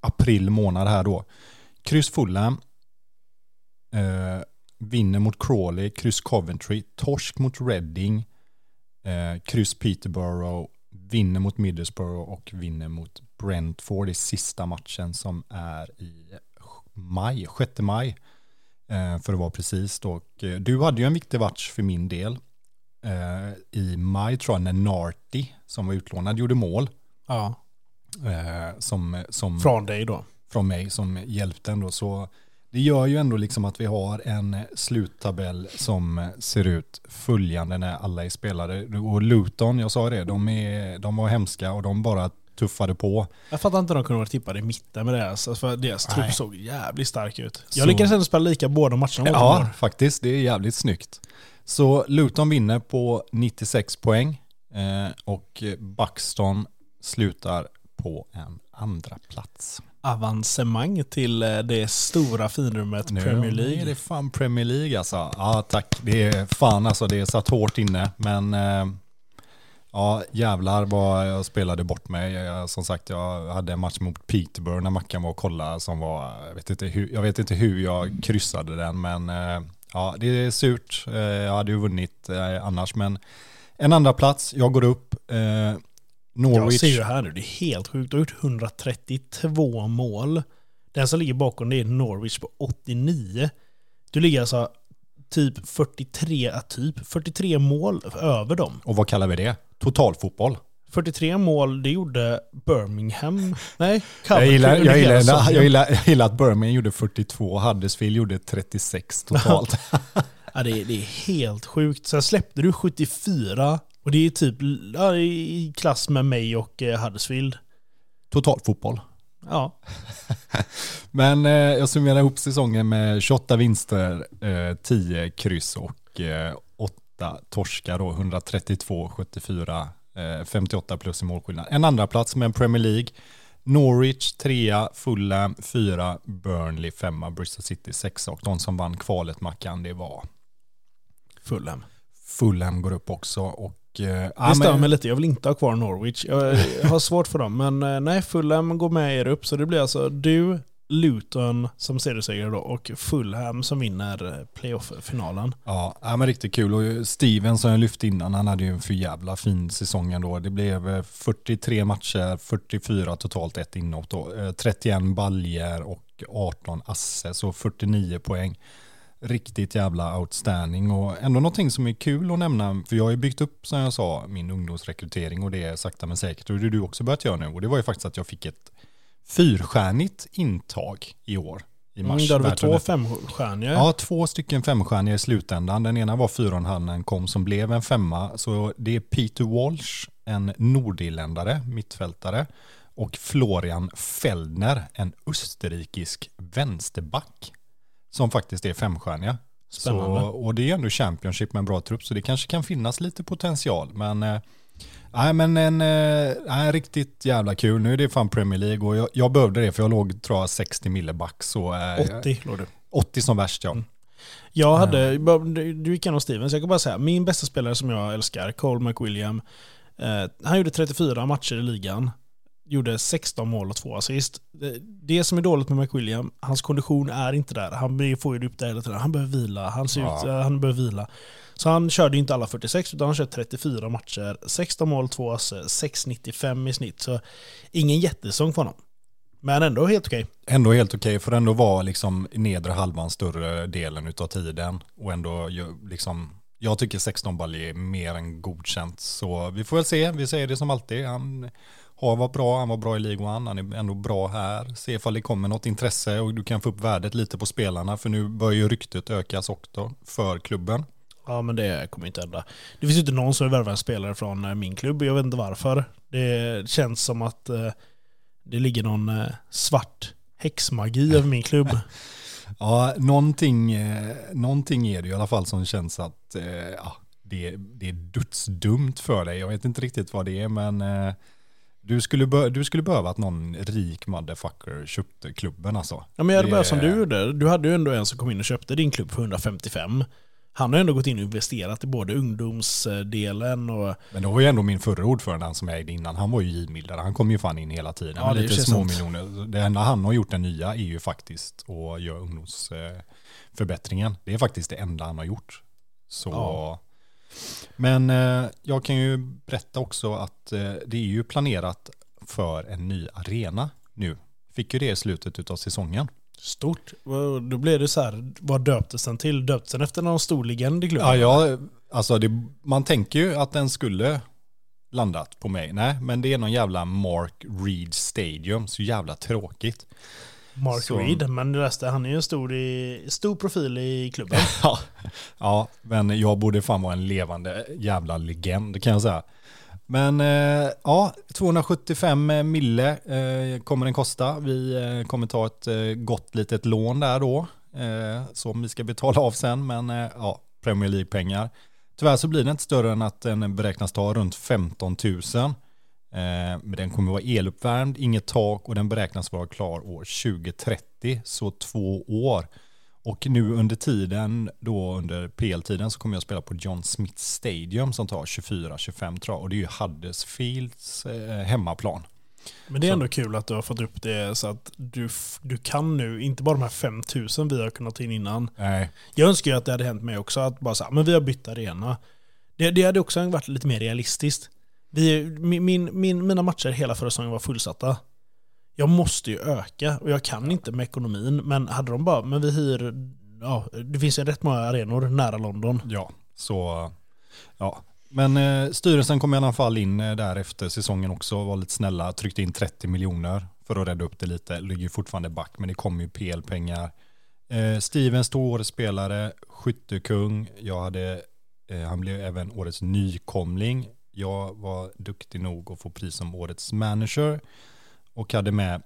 april månad här då. Kryss Fulham. Eh, vinner mot Crawley, kryss Coventry, torsk mot Reading, eh, kryss Peterborough, vinner mot Middlesbrough och vinner mot Brentford i sista matchen som är i maj, 6 maj. Eh, för att vara precis då. Och, eh, du hade ju en viktig match för min del. Eh, I maj tror jag när Narty, som var utlånad, gjorde mål. Ja. Eh, som, som, Från dig då? från mig som hjälpte ändå. Så det gör ju ändå liksom att vi har en sluttabell som ser ut följande när alla är spelare. Och Luton, jag sa det, de, är, de var hemska och de bara tuffade på. Jag fattar inte hur de kunde vara tippade i mitten med deras. Alltså för deras trupp såg jävligt stark ut. Så- Jag lyckades ändå spela lika båda matcherna Ja, faktiskt. Det är jävligt snyggt. Så Luton vinner på 96 poäng eh, och Buxton slutar på en andra plats. Avancemang till eh, det stora finrummet Nu Premier är League. det fan Premier League alltså. Ja tack, det är fan alltså, det är satt hårt inne. Men eh, ja jävlar vad jag spelade bort mig. Jag, som sagt jag hade en match mot Peterborough när Mackan var och kollade som var, jag vet inte hur jag, vet inte hur jag kryssade den men ja det är surt. Eh, jag hade ju vunnit eh, annars men en andra plats, jag går upp. Eh, Jag Norwich. ser ju här nu, det är helt sjukt. Du har gjort 132 mål. Den som ligger bakom det är Norwich på 89. Du ligger alltså typ 43, typ 43 mål över dem. Och vad kallar vi det? Totalfotboll. 43 mål, det gjorde Birmingham. [laughs] Nej, jag gillar, jag, gillar, jag, gillar, jag gillar att Birmingham gjorde 42 och Huddersfield gjorde 36 totalt. [laughs] Ja, det, är, det är helt sjukt. Sen släppte du 74 och det är typ ja, i klass med mig och eh, Huddersfield. Totalfotboll. Ja, [laughs] Men eh, jag summerar ihop säsongen med 28 vinster, eh, 10 kryss och eh, 8 torskar då, 132, 74, eh, 58 plus i målskillnad. En andra plats med Premier League. Norwich 3, Fulham 4, Burnley 5, Bristol City 6 och de som vann kvalet Mackan det var Fulham. Fulham går upp också och eh, Det ja, stör mig lite, jag vill inte ha kvar Norwich. Jag, jag har svårt för dem, men eh, nej, Fulham går med er upp. Så det blir alltså du, Luton som seriesegrare då och Fulham som vinner playoff-finalen. Ja, men riktigt kul. Och Steven som jag lyfte innan, han hade ju en för jävla fin säsong ändå. Det blev eh, 43 matcher, 44 totalt ett inhopp då. Eh, 31 baljer och 18 asse, så 49 poäng. Riktigt jävla outstanding och ändå någonting som är kul att nämna, för jag har ju byggt upp, som jag sa, min ungdomsrekrytering och det är sakta men säkert. Och det har du också börjat göra nu. Och det var ju faktiskt att jag fick ett fyrstjärnigt intag i år. I mars. Mm, där har vi två femstjärniga. Ja, två stycken femstjärniga i slutändan. Den ena var fyra och en halv när den kom som blev en femma. Så det är Peter Walsh, en nordirländare, mittfältare. Och Florian Feldner, en österrikisk vänsterback. Som faktiskt är femstjärniga. Spännande. Så, och det är ändå Championship med en bra trupp, så det kanske kan finnas lite potential. Men, eh, nej, men en eh, nej, riktigt jävla kul. Nu är det fan Premier League och jag, jag behövde det för jag låg tror jag 60 mille back. Så, eh, 80 låg du. 80 som värst ja. Jag hade, du gick igenom Stevens, jag kan bara säga, min bästa spelare som jag älskar, Cole McWilliam, eh, han gjorde 34 matcher i ligan, gjorde 16 mål och 2 assist. Det, det som är dåligt med McWilliam, hans kondition är inte där. Han får ju det upp där hela tiden. Han behöver vila, han, ser Ja. ut, eh, han behöver vila. Så han körde ju inte alla 46, utan han körde 34 matcher, 16 mål, 2 assist, 6,95 i snitt. Så ingen jättesång för honom. Men ändå helt okej. Ändå helt okej för ändå var liksom i nedre halvan större delen utav tiden. Och ändå liksom, jag tycker 16 balj är mer än godkänt. Så vi får väl se, vi säger det som alltid. Han har varit bra, han var bra i League One, han är ändå bra här. Se ifall det kommer något intresse och du kan få upp värdet lite på spelarna. För nu börjar ju ryktet ökas också för klubben. Ja, men det kommer inte hända. Det finns ju inte någon som vill värva en spelare från eh, min klubb. Jag vet inte varför. Det känns som att eh, det ligger någon eh, svart häxmagi över min klubb. [laughs] Ja, någonting, någonting är det i alla fall som känns att ja, det, det är dödsdumt för dig. Jag vet inte riktigt vad det är, men du, skulle du skulle behöva att någon rik motherfucker köpte klubben alltså. Ja, men jag hade Det- börjat som du gjorde. Du hade ju ändå en som kom in och köpte din klubb för 155. Han har ändå gått in och investerat i både ungdomsdelen och... Men det var ju ändå min förra ordförande han som jag ägde innan. Han var ju givmildare. Han kom ju fan in hela tiden Ja, det lite små miljoner. Det enda han har gjort den nya är ju faktiskt att göra ungdomsförbättringen. Det är faktiskt det enda han har gjort. Så... Ja. Men eh, jag kan ju berätta också att eh, det är ju planerat för en ny arena nu. Fick ju det i slutet av säsongen. Stort. Då blev det så här, vad döptes den till? Döptes den efter någon stor legend i klubben? Ja, ja alltså det, man tänker ju att den skulle landat på mig. Nej, men det är någon jävla Mark Reed Stadium. Så jävla tråkigt. Mark Så- Reed, men det resten, han är ju en stor, i, stor profil i klubben. [laughs] Ja, ja, men jag borde fan vara en levande jävla legend kan jag säga. Men eh, ja, 275 mille eh, kommer den kosta. Vi eh, kommer ta ett eh, gott litet lån där då. Eh, som vi ska betala av sen, men eh, ja, Premier League-pengar. Tyvärr så blir det inte större än att den beräknas ta runt 15 000. Eh, men den kommer vara eluppvärmd, inget tak och den beräknas vara klar år 2030, så två år. Och nu under tiden, då under PL-tiden, så kommer jag spela på John Smith Stadium som tar 24-25 tror jag. Och det är ju Huddersfields eh, hemmaplan. Men det är Så- ändå kul att du har fått upp det så att du, du kan nu, inte bara de här 5000 vi har kunnat ta in innan. Nej, Jag önskar ju att det hade hänt mig också, att bara så här, men vi har bytt arena. Det, det hade också varit lite mer realistiskt. Vi, min, min, mina matcher hela förra säsongen var fullsatta. Jag måste ju öka och jag kan inte med ekonomin. Men hade de bara, men vi hyr ja, det finns ju rätt många arenor nära London. Ja, så ja. Men eh, styrelsen kom i alla fall in eh, där efter säsongen också, var lite snälla, tryckte in 30 miljoner för att rädda upp det lite. Ligger fortfarande back, men det kommer ju PL-pengar. Eh, Steven stod årets spelare, skyttekung. Jag hade, eh, han blev även årets nykomling. Jag var duktig nog att få pris som årets manager och hade med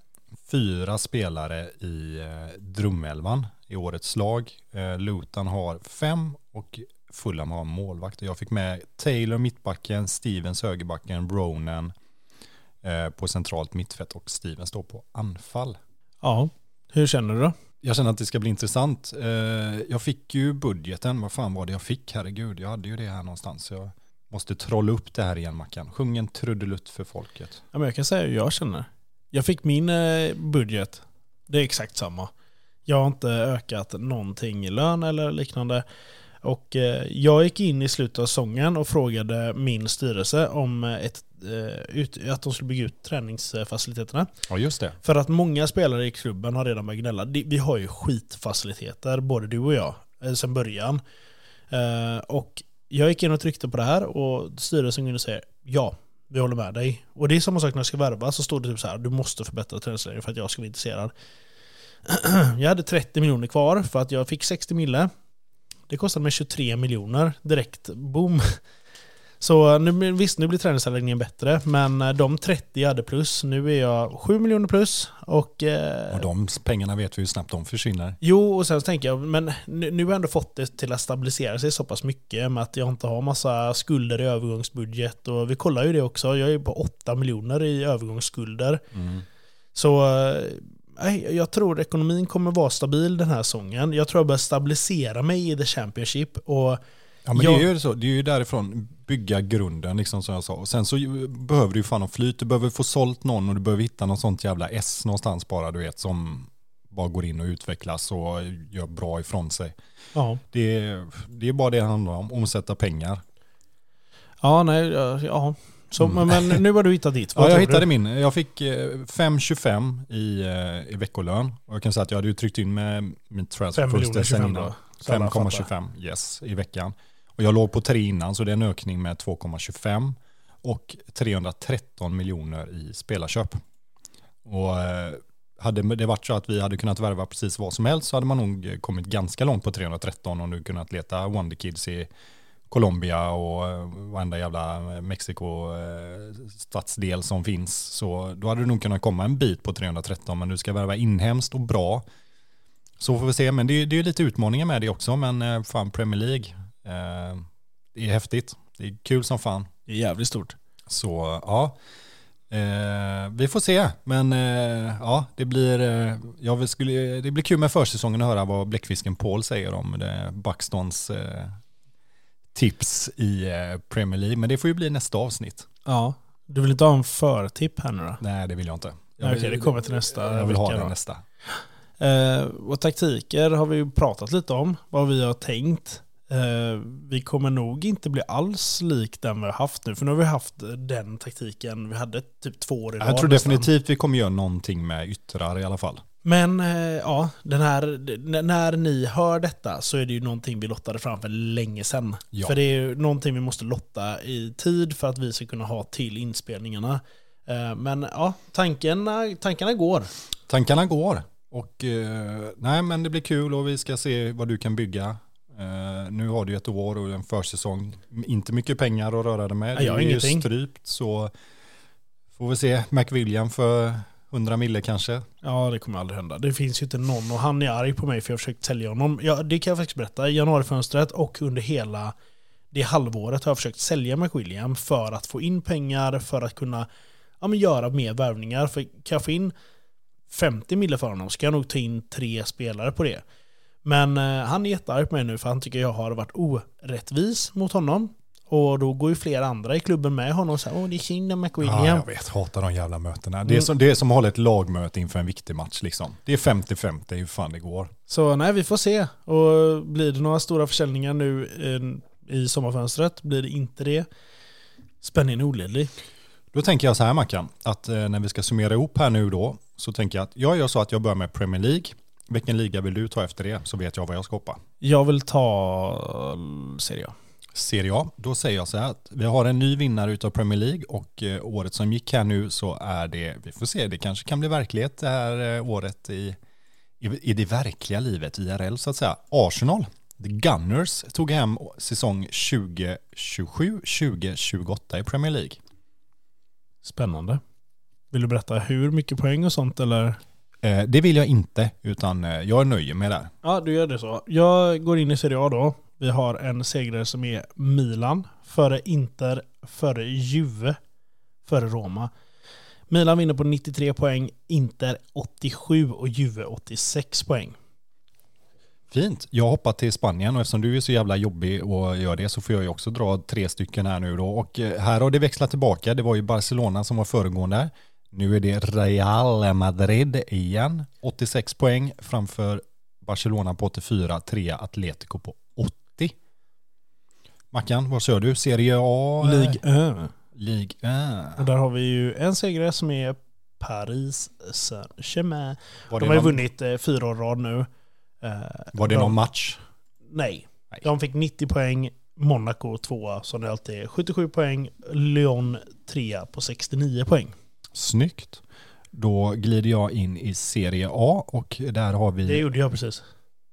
fyra spelare i eh, drömelvan i årets lag. Eh, Luton har fem och Fulham har målvakt. Jag fick med Taylor mittbacken, Stevens högerbacken, Bronen eh, på centralt mittfält och Stevens står på anfall. Ja, hur känner du då? Jag känner att det ska bli intressant. Eh, jag fick ju budgeten, vad fan var det jag fick? Herregud, jag hade ju det här någonstans. Jag måste trolla upp det här igen Mackan. Sjung en trudelutt för folket. Ja, men jag kan säga hur jag känner. Jag fick min eh, budget. Det är exakt samma. Jag har inte ökat någonting i lön eller liknande. Och eh, jag gick in i slutet av säsongen och frågade min styrelse om eh, ett, ut, att de skulle bygga ut träningsfaciliteterna. Ja, just det. För att många spelare i klubben har redan börjat gnälla. Vi har ju skitfaciliteter, både du och jag, sen början. Och jag gick in och tryckte på det här och styrelsen kunde säga ja, vi håller med dig. Och det är samma sak när jag ska värva så står det typ så här, du måste förbättra träningsläget för att jag ska vara intresserad. [clears throat] jag hade 30 miljoner kvar för att jag fick 60 mille. Det kostade mig 23 miljoner direkt, boom. Så nu, visst, nu blir träningsanläggningen bättre, men eh, de 30 jag hade plus, nu är jag 7 miljoner plus. Och, eh, och de pengarna vet vi hur snabbt de försvinner. Jo, och sen tänker jag, men nu, nu har jag ändå fått det till att stabilisera sig så pass mycket med att jag inte har massa skulder i övergångsbudget. Och vi kollar ju det också, jag är på 8 miljoner i övergångsskulder. Mm. Så nej, jag tror ekonomin kommer vara stabil den här säsongen. Jag tror jag börjar stabilisera mig i the Championship. Och Ja men jag... det är ju så, det är ju därifrån bygga grunden liksom som jag sa. Och sen så behöver du ju fan ha flyt, du behöver få sålt någon och du behöver hitta något sånt jävla S någonstans bara du vet som bara går in och utvecklas och gör bra ifrån sig. Ja. Det, det är bara det det handlar om, omsätta pengar. Ja, nej, ja. Så, mm. Men nu har du hittat ditt. [laughs] ja, jag hittade du? min. Jag fick 5,25 eh, i, eh, i veckolön. Och jag kan säga att jag hade ju tryckt in med min transfer först sen innan. 5,25 yes, i veckan. Och jag låg på 3 innan så det är en ökning med 2,25 och 313 miljoner i spelarköp. Och eh, hade det varit så att vi hade kunnat värva precis vad som helst så hade man nog kommit ganska långt på 313 och nu kunnat leta Wonderkids i Colombia och eh, varenda jävla eh, Mexiko-stadsdel som finns. Så då hade du nog kunnat komma en bit på 313 men du ska värva inhemskt och bra. Så får vi se, men det är, det är lite utmaningar med det också, men fan Premier League, det är häftigt. Det är kul som fan. Det är jävligt stort. Så ja, eh, vi får se. Men eh, ja, det blir, eh, jag skulle, det blir kul med försäsongen att höra vad bläckfisken Paul säger om det, Buxtons eh, tips i Premier League. Men det får ju bli nästa avsnitt. Ja, du vill inte ha en förtipp här nu då? Nej, det vill jag inte. Jag vill, Okej, det kommer till nästa Jag vill ha det nästa. Eh, och taktiker har vi ju pratat lite om, vad vi har tänkt. Eh, vi kommer nog inte bli alls lik den vi har haft nu. För nu har vi haft den taktiken, vi hade typ två år i Jag tror definitivt vi kommer göra någonting med yttrar i alla fall. Men eh, ja, den här, när ni hör detta så är det ju någonting vi lottade fram för länge sedan. Ja. För det är ju någonting vi måste lotta i tid för att vi ska kunna ha till inspelningarna. Eh, men ja, tankarna, tankarna går. Tankarna går. Och nej men det blir kul och vi ska se vad du kan bygga. Uh, nu har du ett år och en försäsong. Inte mycket pengar att röra dig med. Det är ju strypt så får vi se McWilliam för 100 mille kanske. Ja, det kommer aldrig hända. Det finns ju inte någon och han är arg på mig för jag har försökt sälja honom. Ja, det kan jag faktiskt berätta. I januarifönstret och under hela det halvåret har jag försökt sälja McWilliam för att få in pengar, för att kunna ja, men göra mer värvningar. För kan jag få in 50 mille för honom så kan jag nog ta in tre spelare på det. Men eh, han är jättearg på mig nu för han tycker jag har varit orättvis mot honom. Och då går ju flera andra i klubben med honom och säger åh det är synd om McWilliam. Ja, jag vet, hatar de jävla mötena. Det är, mm. som, det är som att hålla ett lagmöte inför en viktig match liksom. Det är 50-50 hur fan det går. Så nej, vi får se. Och blir det några stora försäljningar nu eh, i sommarfönstret, blir det inte det, spänningen är oledlig. Då tänker jag så här Mackan, att eh, när vi ska summera ihop här nu då, så tänker jag att jag gör så att jag börjar med Premier League, Vilken liga vill du ta efter det? Så vet jag vad jag ska hoppa. Jag vill ta eh, Serie A. Serie A, då säger jag så här att vi har en ny vinnare utav Premier League och eh, året som gick här nu så är det, vi får se, det kanske kan bli verklighet det här eh, året i, i, i det verkliga livet, IRL så att säga. Arsenal, The Gunners, tog hem säsong 2027-2028 i Premier League. Spännande. Vill du berätta hur mycket poäng och sånt eller? Eh, det vill jag inte, utan eh, jag nöjer mig där. Ja, du gör det så. Jag går in i Serie A då. Vi har en segrare som är Milan, före Inter, före Juve, före Roma. Milan vinner på 93 poäng, Inter 87 och Juve 86 poäng. Fint. Jag hoppar till Spanien och eftersom du är så jävla jobbig och gör det så får jag ju också dra tre stycken här nu då. Och eh, här har det växlat tillbaka. Det var ju Barcelona som var föregående. Nu är det Real Madrid igen. 86 poäng framför Barcelona på 84, 3 Atletico på 80. Mackan, vad kör du? Serie A? Ligue 1. Ligue 1. Och där har vi ju en segrare som är Paris Saint-Germain. De har ju någon, vunnit eh, fyra år rad nu. Eh, var det de, någon match? Nej. Nej. De fick 90 poäng, Monaco tvåa som det alltid är. 77 poäng, Lyon trea på 69 poäng. Snyggt. Då glider jag in i Serie A och där har vi... Det gjorde jag precis.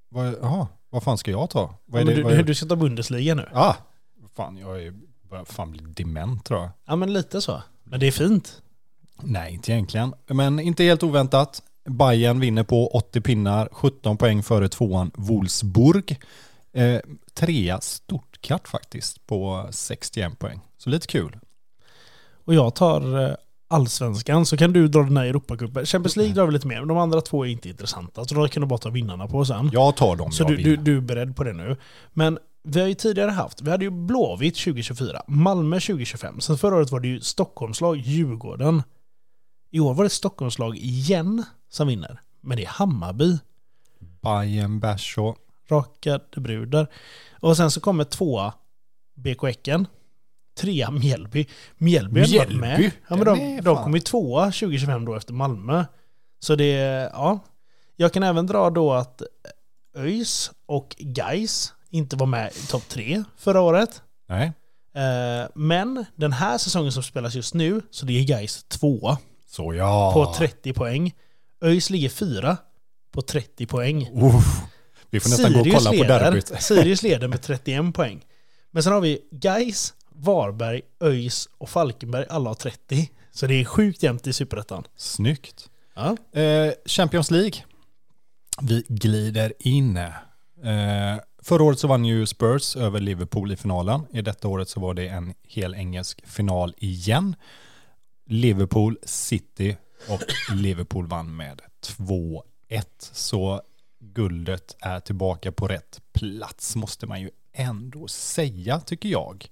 Vad, aha, vad fan ska jag ta? Ja, det, du, är du, ska ta Bundesliga nu. Ah, fan jag är, börjar fan bli dement tror jag. Ja men lite så. Men det är fint. Nej, inte egentligen. Men inte helt oväntat. Bayern vinner på 80 pinnar, 17 poäng före tvåan Wolfsburg. Eh, trea Stuttgart faktiskt på 61 poäng. Så lite kul. Och jag tar eh, allsvenskan så kan du dra den här Europacupen. Champions League drar vi lite mer, men de andra två är inte intressanta. Så då kan du bara ta vinnarna på sen. Jag tar dem Så du, du, du är beredd på det nu. Men vi har ju tidigare haft, vi hade ju Blåvitt 2024, Malmö 2025. Sen förra året var det ju Stockholmslag, Djurgården. I år var det Stockholmslag igen som vinner. Men det är Hammarby, Bayern, och... rakade brudar. Och sen så kommer tvåa BK Häcken. Trea Mjällby. Mjällby har varit med. Mjällby? Ja, men de, är de kom ju tvåa 2025 då efter Malmö. Så det, ja. Jag kan även dra då att ÖIS och Geis inte var med i topp tre förra året. Nej, Eh, Men den här säsongen som spelas just nu, så det är Geis tvåa så ja. på 30 poäng. ÖIS ligger fyra på 30 poäng. Uff. Vi får nästan gå och kolla på leder, derbyt. Sirius leder med 31 poäng. Men sen har vi Geis, Varberg, ÖIS och Falkenberg. Alla har 30. Så det är sjukt jämnt i Superettan. Snyggt. Ja. Eh, Champions League. Vi glider in. Eh, förra året så vann ju Spurs över Liverpool i finalen. I detta året så var det en hel engelsk final igen. Liverpool, City och Liverpool vann med 2-1. Så guldet är tillbaka på rätt plats måste man ju ändå säga tycker jag.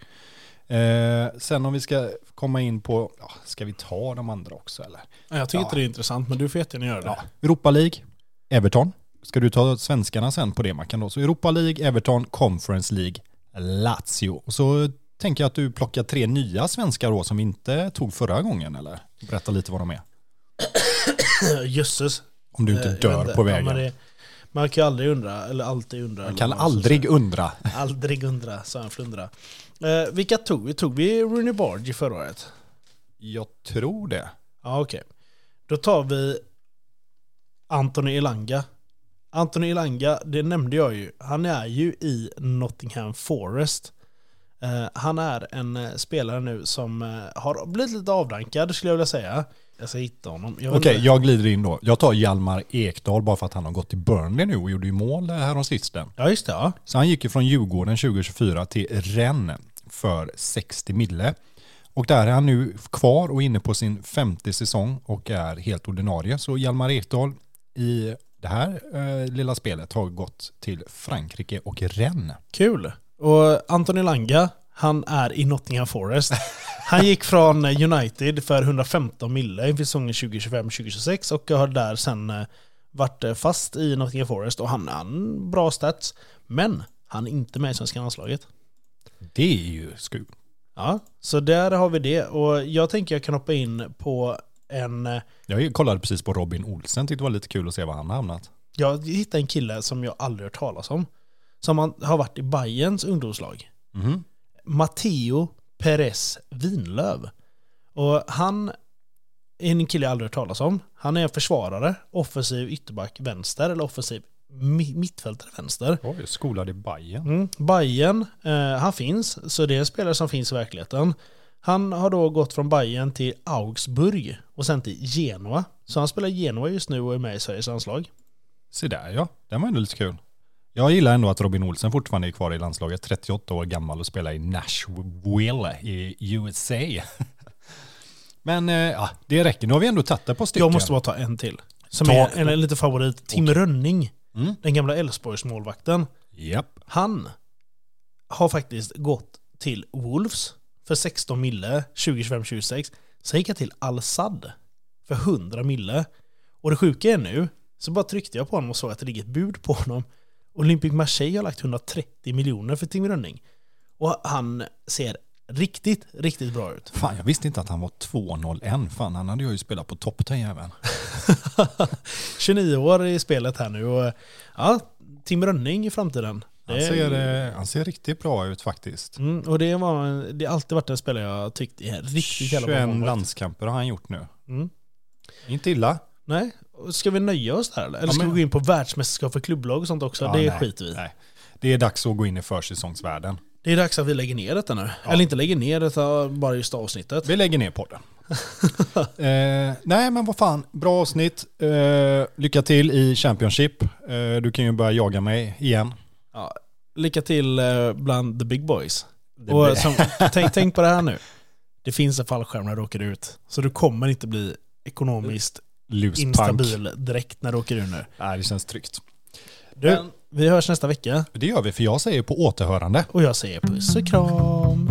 Eh, sen om vi ska komma in på, ja, ska vi ta de andra också eller? Jag tycker Ja. inte det är intressant, men du får jättegärna göra det. Ja. Europa League, Everton. Ska du ta svenskarna sen på det Mackan då? Så Europa League, Everton, Conference League, Lazio. Och så tänker jag att du plockar tre nya svenskar då som vi inte tog förra gången eller? Berätta lite vad de är. [coughs] Jösses. Om du inte Eh, dör inte. på Ja, vägen. det, man kan ju aldrig undra, eller alltid undra. Man kan aldrig undra. Aldrig undra, sa en flundra. Eh, vilka tog vi? Tog vi Rooney Barge förra året? Jag tror det. Ja, okej. Då tar vi Anthony Elanga. Anthony Elanga, det nämnde jag ju. Han är ju i Nottingham Forest. Eh, han är en eh, spelare nu som eh, har blivit lite avdankad skulle jag vilja säga. Jag ska hitta honom. Okej, inte- jag glider in då. Jag tar Hjalmar Ekdal bara för att han har gått till Burnley nu och gjorde ju mål här om sisten. Ja, just det. Ja. Så han gick ju från Djurgården 2024 till Rennes för 60 mille. Och där är han nu kvar och inne på sin femte säsong och är helt ordinarie. Så Hjalmar Ekdal i det här eh, lilla spelet har gått till Frankrike och Rennes. Kul. Och Anthony Langa, han är i Nottingham Forest. Han gick från United för 115 mille inför säsongen 2025-2026 och har där sen eh, varit eh, fast i Nottingham Forest och han har bra stats. Men han är inte med i svenska landslaget. Det är ju skumt. Ja, så där har vi det. Och jag tänker jag kan hoppa in på en... Jag kollade precis på Robin Olsen, tyckte det var lite kul att se var han har hamnat. Jag hittade en kille som jag aldrig hört talas om. Som har varit i Bayerns ungdomslag. Mhm. Matteo Perez Vinlöv. Och han är en kille jag aldrig hört talas om. Han är en försvarare, offensiv ytterback vänster eller offensiv mittfältare vänster. Oj, skolad i Bayern. Mm. Bayern, eh, han finns, så det är en spelare som finns i verkligheten. Han har då gått från Bayern till Augsburg och sen till Genoa. Så han spelar Genoa just nu och är med i Sveriges landslag. Se där ja, den var ändå lite kul. Jag gillar ändå att Robin Olsen fortfarande är kvar i landslaget, 38 år gammal och spelar i Nashville i USA. [laughs] Men eh, ja, det räcker, nu har vi ändå tagit det på stycken. Jag måste bara ta en till. Som Ta- är en, en liten favorit. Tim Rönning, Mm. den gamla Elfsborgs målvakten. Japp. Han har faktiskt gått till Wolves för 16 mille 2025-26. Sen gick jag till Al-Sad för 100 mille. Och det sjuka är nu, så bara tryckte jag på honom och såg att det ligger ett bud på honom. Olympic Marseille har lagt 130 miljoner för Tim Rönning. Och han ser riktigt, riktigt bra ut. Fan, jag visste inte att han var 2-0-1. Fan, han hade jag ju spelat på topp den jäveln. [laughs] 29 år i spelet här nu och ja, Tim Rönning i framtiden. Han ser, eh, han ser riktigt bra ut faktiskt. Mm, och det, var, det har alltid varit en spelare jag tyckt är riktigt jävla bra 21 målvakt. landskamper har han gjort nu. Mm. Inte illa. Nej, ska vi nöja oss där eller? Eller Ja, ska men- vi gå in på världsmästerskap för klubblag och sånt också? Ja, det nej, skiter vi i. nej. Det är dags att gå in i försäsongsvärlden. Det är dags att vi lägger ner detta nu. Ja. Eller inte lägger ner detta, bara just avsnittet. Vi lägger ner podden. [laughs] eh, nej men vad fan, bra avsnitt. Eh, lycka till i Championship. Eh, du kan ju börja jaga mig igen. Ja, lycka till eh, bland the big boys. Och som, tänk, tänk på det här nu. Det finns en fallskärm när du åker ut. Så du kommer inte bli ekonomiskt Luspunk. instabil direkt när du åker ur nu. Nej, det känns tryggt. Du, vi hörs nästa vecka. Det gör vi, för jag säger på återhörande. Och jag säger puss och kram.